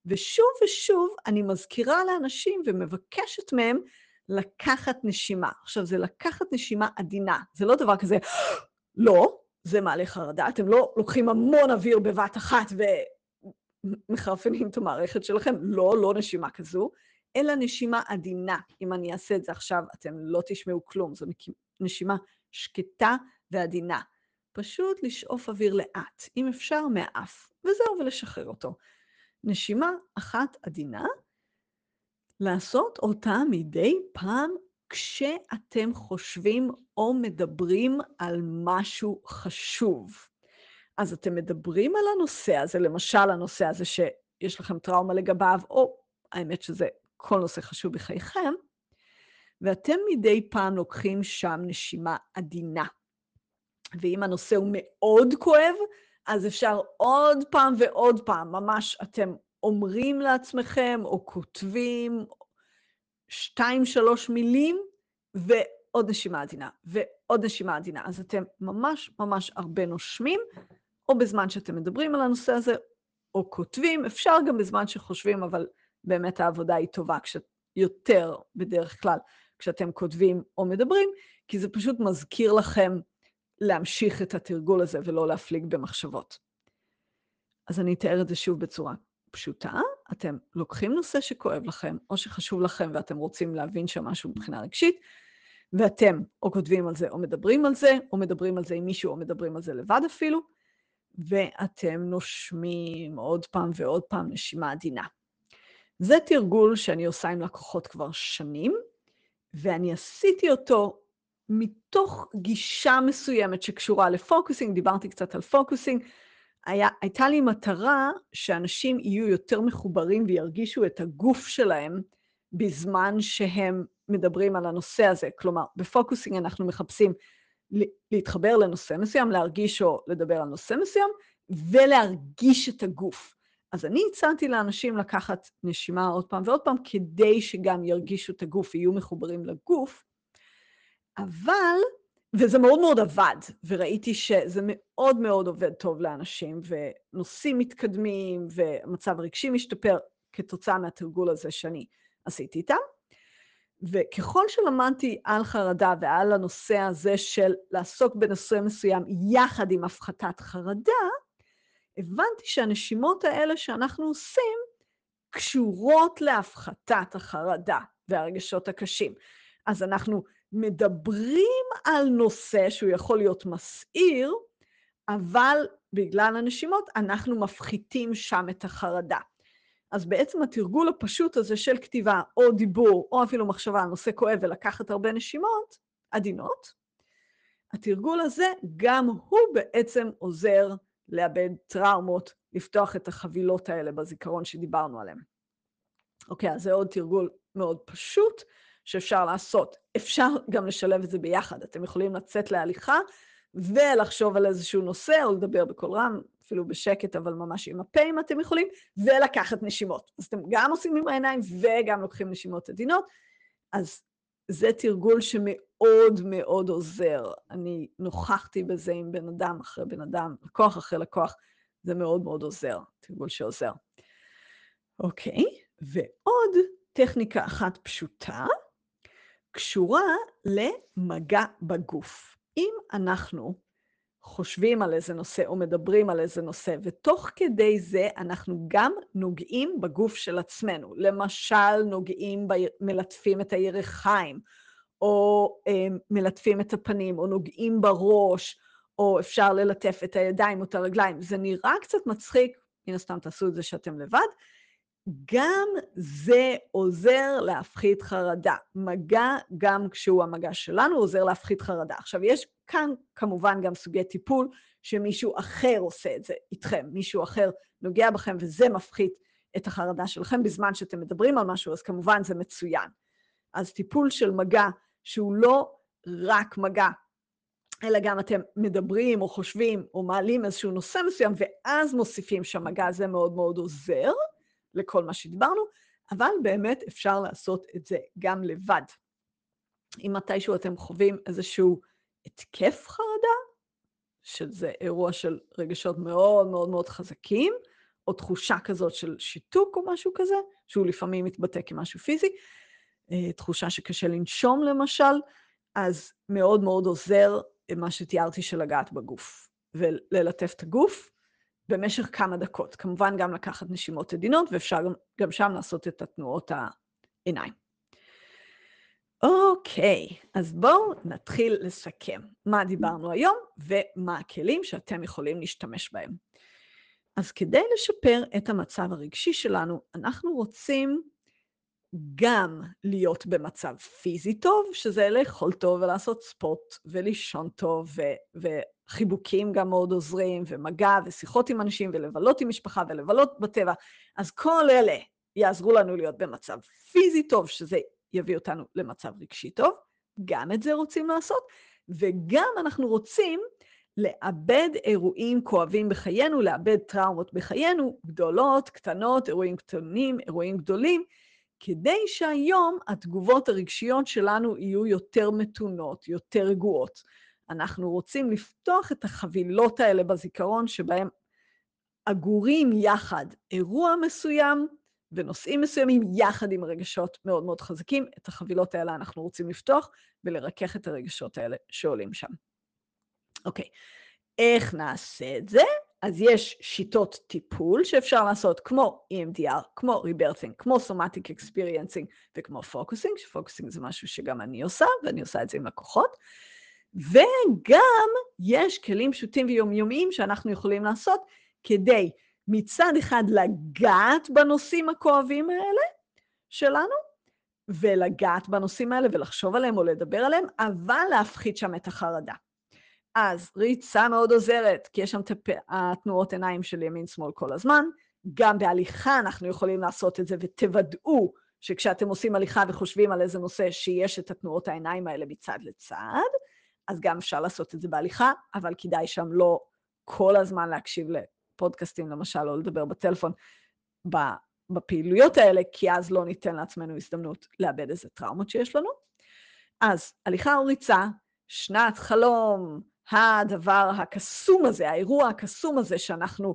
ושוב ושוב אני מזכירה לאנשים ומבקשת מהם לקחת נשימה. עכשיו, זה לקחת נשימה עדינה, זה לא דבר כזה, לא, זה מעלה חרדה, אתם לא לוקחים המון אוויר בבת אחת ומחרפנים את המערכת שלכם, לא, לא נשימה כזו, אלא נשימה עדינה. אם אני אעשה את זה עכשיו, אתם לא תשמעו כלום, זו נשימה שקטה ועדינה. פשוט לשאוף אוויר לאט, אם אפשר מהאף, וזהו, ולשחרר אותו. נשימה אחת עדינה, לעשות אותה מדי פעם כשאתם חושבים או מדברים על משהו חשוב. אז אתם מדברים על הנושא הזה, למשל הנושא הזה שיש לכם טראומה לגביו, או האמת שזה כל נושא חשוב בחייכם, ואתם מדי פעם לוקחים שם נשימה עדינה. ואם הנושא הוא מאוד כואב, אז אפשר עוד פעם ועוד פעם, ממש אתם אומרים לעצמכם או כותבים שתיים, שלוש מילים, ועוד נשימה עדינה, ועוד נשימה עדינה. אז אתם ממש ממש הרבה נושמים, או בזמן שאתם מדברים על הנושא הזה, או כותבים, אפשר גם בזמן שחושבים, אבל באמת העבודה היא טובה יותר, בדרך כלל, כשאתם כותבים או מדברים, כי זה פשוט מזכיר לכם להמשיך את התרגול הזה ולא להפליג במחשבות. אז אני אתאר את זה שוב בצורה פשוטה, אתם לוקחים נושא שכואב לכם, או שחשוב לכם ואתם רוצים להבין שם משהו מבחינה רגשית, ואתם או כותבים על זה או מדברים על זה, או מדברים על זה עם מישהו או מדברים על זה לבד אפילו, ואתם נושמים עוד פעם ועוד פעם נשימה עדינה. זה תרגול שאני עושה עם לקוחות כבר שנים, ואני עשיתי אותו מתוך גישה מסוימת שקשורה ל Focusing, דיברתי קצת על Focusing, היה, הייתה לי מטרה שאנשים יהיו יותר מחוברים וירגישו את הגוף שלהם בזמן שהם מדברים על הנושא הזה. כלומר, ב Focusing אנחנו מחפשים להתחבר לנושא מסוים, להרגיש או לדבר על נושא מסוים, ולהרגיש את הגוף. אז אני הצעתי לאנשים לקחת נשימה עוד פעם ועוד פעם, כדי שגם ירגישו את הגוף, יהיו מחוברים לגוף, אבל וזה מאוד מאוד עבד, וראיתי שזה מאוד מאוד עובד טוב לאנשים, ונושאים מתקדמים, והמצב הרגשי משתפר, כתוצאה מהתרגול הזה שאני עשיתי איתם. וככל שלמדתי על חרדה ועל הנושא הזה של לעסוק בנושא מסוים יחד עם הפחתת חרדה, הבנתי שהנשימות האלה שאנחנו עושים קשורות להפחתת החרדה והרגשות הקשים. אז אנחנו מדברים על נושא שהוא יכול להיות מסעיר, אבל בגלל הנשימות אנחנו מפחיתים שם את החרדה. אז בעצם התרגול הפשוט הזה של כתיבה או דיבור או אפילו מחשבה על נושא כואב ולקחת הרבה נשימות עדינות, התרגול הזה גם הוא בעצם עוזר לאבד טראומות, לפתוח את החבילות האלה בזיכרון שדיברנו עליהן. אוקיי, אז זה עוד תרגול מאוד פשוט שאפשר לעשות. אפשר גם לשלב את זה ביחד. אתם יכולים לצאת להליכה ולחשוב על איזשהו נושא או לדבר בקול רם, אפילו בשקט, אבל ממש עם הפה אם אתם יכולים, ולקחת נשימות. אז אתם גם עושים עם העיניים וגם לוקחים נשימות עדינות. אז זה תרגול שמאוד מאוד עוזר. אני נוכחתי בזה עם בן אדם אחרי בן אדם, לקוח אחרי לקוח, זה מאוד מאוד עוזר, תרגול שעוזר. אוקיי, ועוד טכניקה אחת פשוטה, קשורה למגע בגוף. אם אנחנו חושבים על איזה נושא או מדברים על איזה נושא, ותוך כדי זה אנחנו גם נוגעים בגוף של עצמנו. למשל, נוגעים, ב... מלטפים את הירכיים, או אה, מלטפים את הפנים, או נוגעים בראש, או אפשר ללטף את הידיים או את הרגליים. זה נראה קצת מצחיק, מן הסתם תעשו את זה שאתם לבד, גם זה עוזר להפחית חרדה. מגע, גם כשהוא המגע שלנו, עוזר להפחית חרדה. עכשיו, יש כאן כמובן גם סוגי טיפול שמישהו אחר עושה את זה איתכם, מישהו אחר נוגע בכם וזה מפחית את החרדה שלכם בזמן שאתם מדברים על משהו, אז כמובן זה מצוין. אז טיפול של מגע שהוא לא רק מגע, אלא גם אתם מדברים או חושבים או מעלים איזשהו נושא מסוים ואז מוסיפים שם מגע, זה מאוד מאוד עוזר. לכל מה שדיברנו, אבל באמת אפשר לעשות את זה גם לבד. אם מתישהו אתם חווים איזשהו התקף חרדה, שזה אירוע של רגשות מאוד מאוד מאוד חזקים, או תחושה כזאת של שיתוק או משהו כזה, שהוא לפעמים מתבטא כמשהו פיזי, אה, תחושה שקשה לנשום למשל, אז מאוד מאוד עוזר מה שתיארתי של לגעת בגוף, וללטף את הגוף, במשך כמה דקות. כמובן גם לקחת נשימות עדינות, ואפשר גם, גם שם לעשות את התנועות העיניים. אוקיי, אז בואו נתחיל לסכם מה דיברנו היום ומה הכלים שאתם יכולים להשתמש בהם. אז כדי לשפר את המצב הרגשי שלנו, אנחנו רוצים גם להיות במצב פיזי טוב, שזה לאכול טוב ולעשות ספורט ולישון טוב ו- חיבוקים גם מאוד עוזרים, ומגע, ושיחות עם אנשים, ולבלות עם משפחה, ולבלות בטבע. אז כל אלה יעזרו לנו להיות במצב פיזי טוב, שזה יביא אותנו למצב רגשי טוב. גם את זה רוצים לעשות, וגם אנחנו רוצים לאבד אירועים כואבים בחיינו, לאבד טראומות בחיינו, גדולות, קטנות, אירועים קטנים, אירועים גדולים, כדי שהיום התגובות הרגשיות שלנו יהיו יותר מתונות, יותר רגועות. אנחנו רוצים לפתוח את החבילות האלה בזיכרון שבהם אגורים יחד אירוע מסוים ונושאים מסוימים יחד עם רגשות מאוד מאוד חזקים. את החבילות האלה אנחנו רוצים לפתוח ולרכך את הרגשות האלה שעולים שם. אוקיי, איך נעשה את זה? אז יש שיטות טיפול שאפשר לעשות כמו EMDR, כמו Rebirthing, כמו Somatic Experiencing וכמו Focusing, ש Focusing זה משהו שגם אני עושה, ואני עושה את זה עם לקוחות. וגם יש כלים פשוטים ויומיומיים שאנחנו יכולים לעשות כדי מצד אחד לגעת בנושאים הכואבים האלה שלנו, ולגעת בנושאים האלה ולחשוב עליהם או לדבר עליהם, אבל להפחית שם את החרדה. אז ריצה מאוד עוזרת, כי יש שם תפ... התנועות עיניים של ימין-שמאל כל הזמן. גם בהליכה אנחנו יכולים לעשות את זה, ותוודאו שכשאתם עושים הליכה וחושבים על איזה נושא, שיש את התנועות העיניים האלה מצד לצד. אז גם אפשר לעשות את זה בהליכה, אבל כדאי שם לא כל הזמן להקשיב לפודקאסטים, למשל, או לדבר בטלפון בפעילויות האלה, כי אז לא ניתן לעצמנו הזדמנות לאבד איזה טראומות שיש לנו. אז הליכה או ריצה, שנת חלום, הדבר הקסום הזה, האירוע הקסום הזה שאנחנו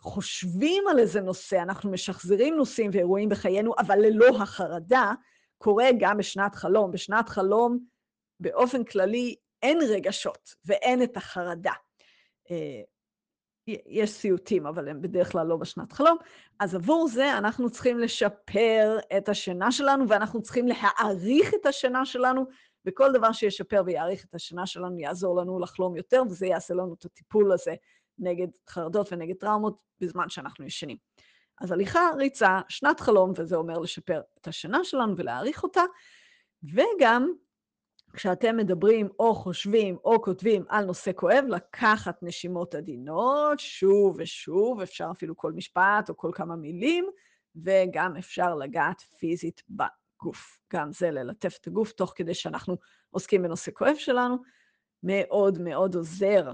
חושבים על איזה נושא, אנחנו משחזרים נושאים ואירועים בחיינו, אבל ללא החרדה, קורה גם בשנת חלום. בשנת חלום, באופן כללי, אין רגשות ואין את החרדה. יש סיוטים, אבל הם בדרך כלל לא בשנת חלום. אז עבור זה אנחנו צריכים לשפר את השינה שלנו, ואנחנו צריכים להעריך את השינה שלנו, וכל דבר שישפר ויעריך את השינה שלנו יעזור לנו לחלום יותר, וזה יעשה לנו את הטיפול הזה נגד חרדות ונגד טראומות בזמן שאנחנו ישנים. אז הליכה, ריצה, שנת חלום, וזה אומר לשפר את השינה שלנו ולהעריך אותה, וגם כשאתם מדברים או חושבים או כותבים על נושא כואב, לקחת נשימות עדינות, שוב ושוב, אפשר אפילו כל משפט או כל כמה מילים, וגם אפשר לגעת פיזית בגוף. גם זה ללטף את הגוף תוך כדי שאנחנו עוסקים בנושא כואב שלנו, מאוד מאוד עוזר.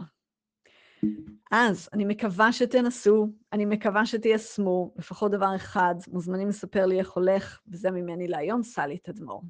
אז אני מקווה שתנסו, אני מקווה שתיישמו, לפחות דבר אחד, מוזמנים לספר לי איך הולך, וזה ממני להיום, סלי תדמור.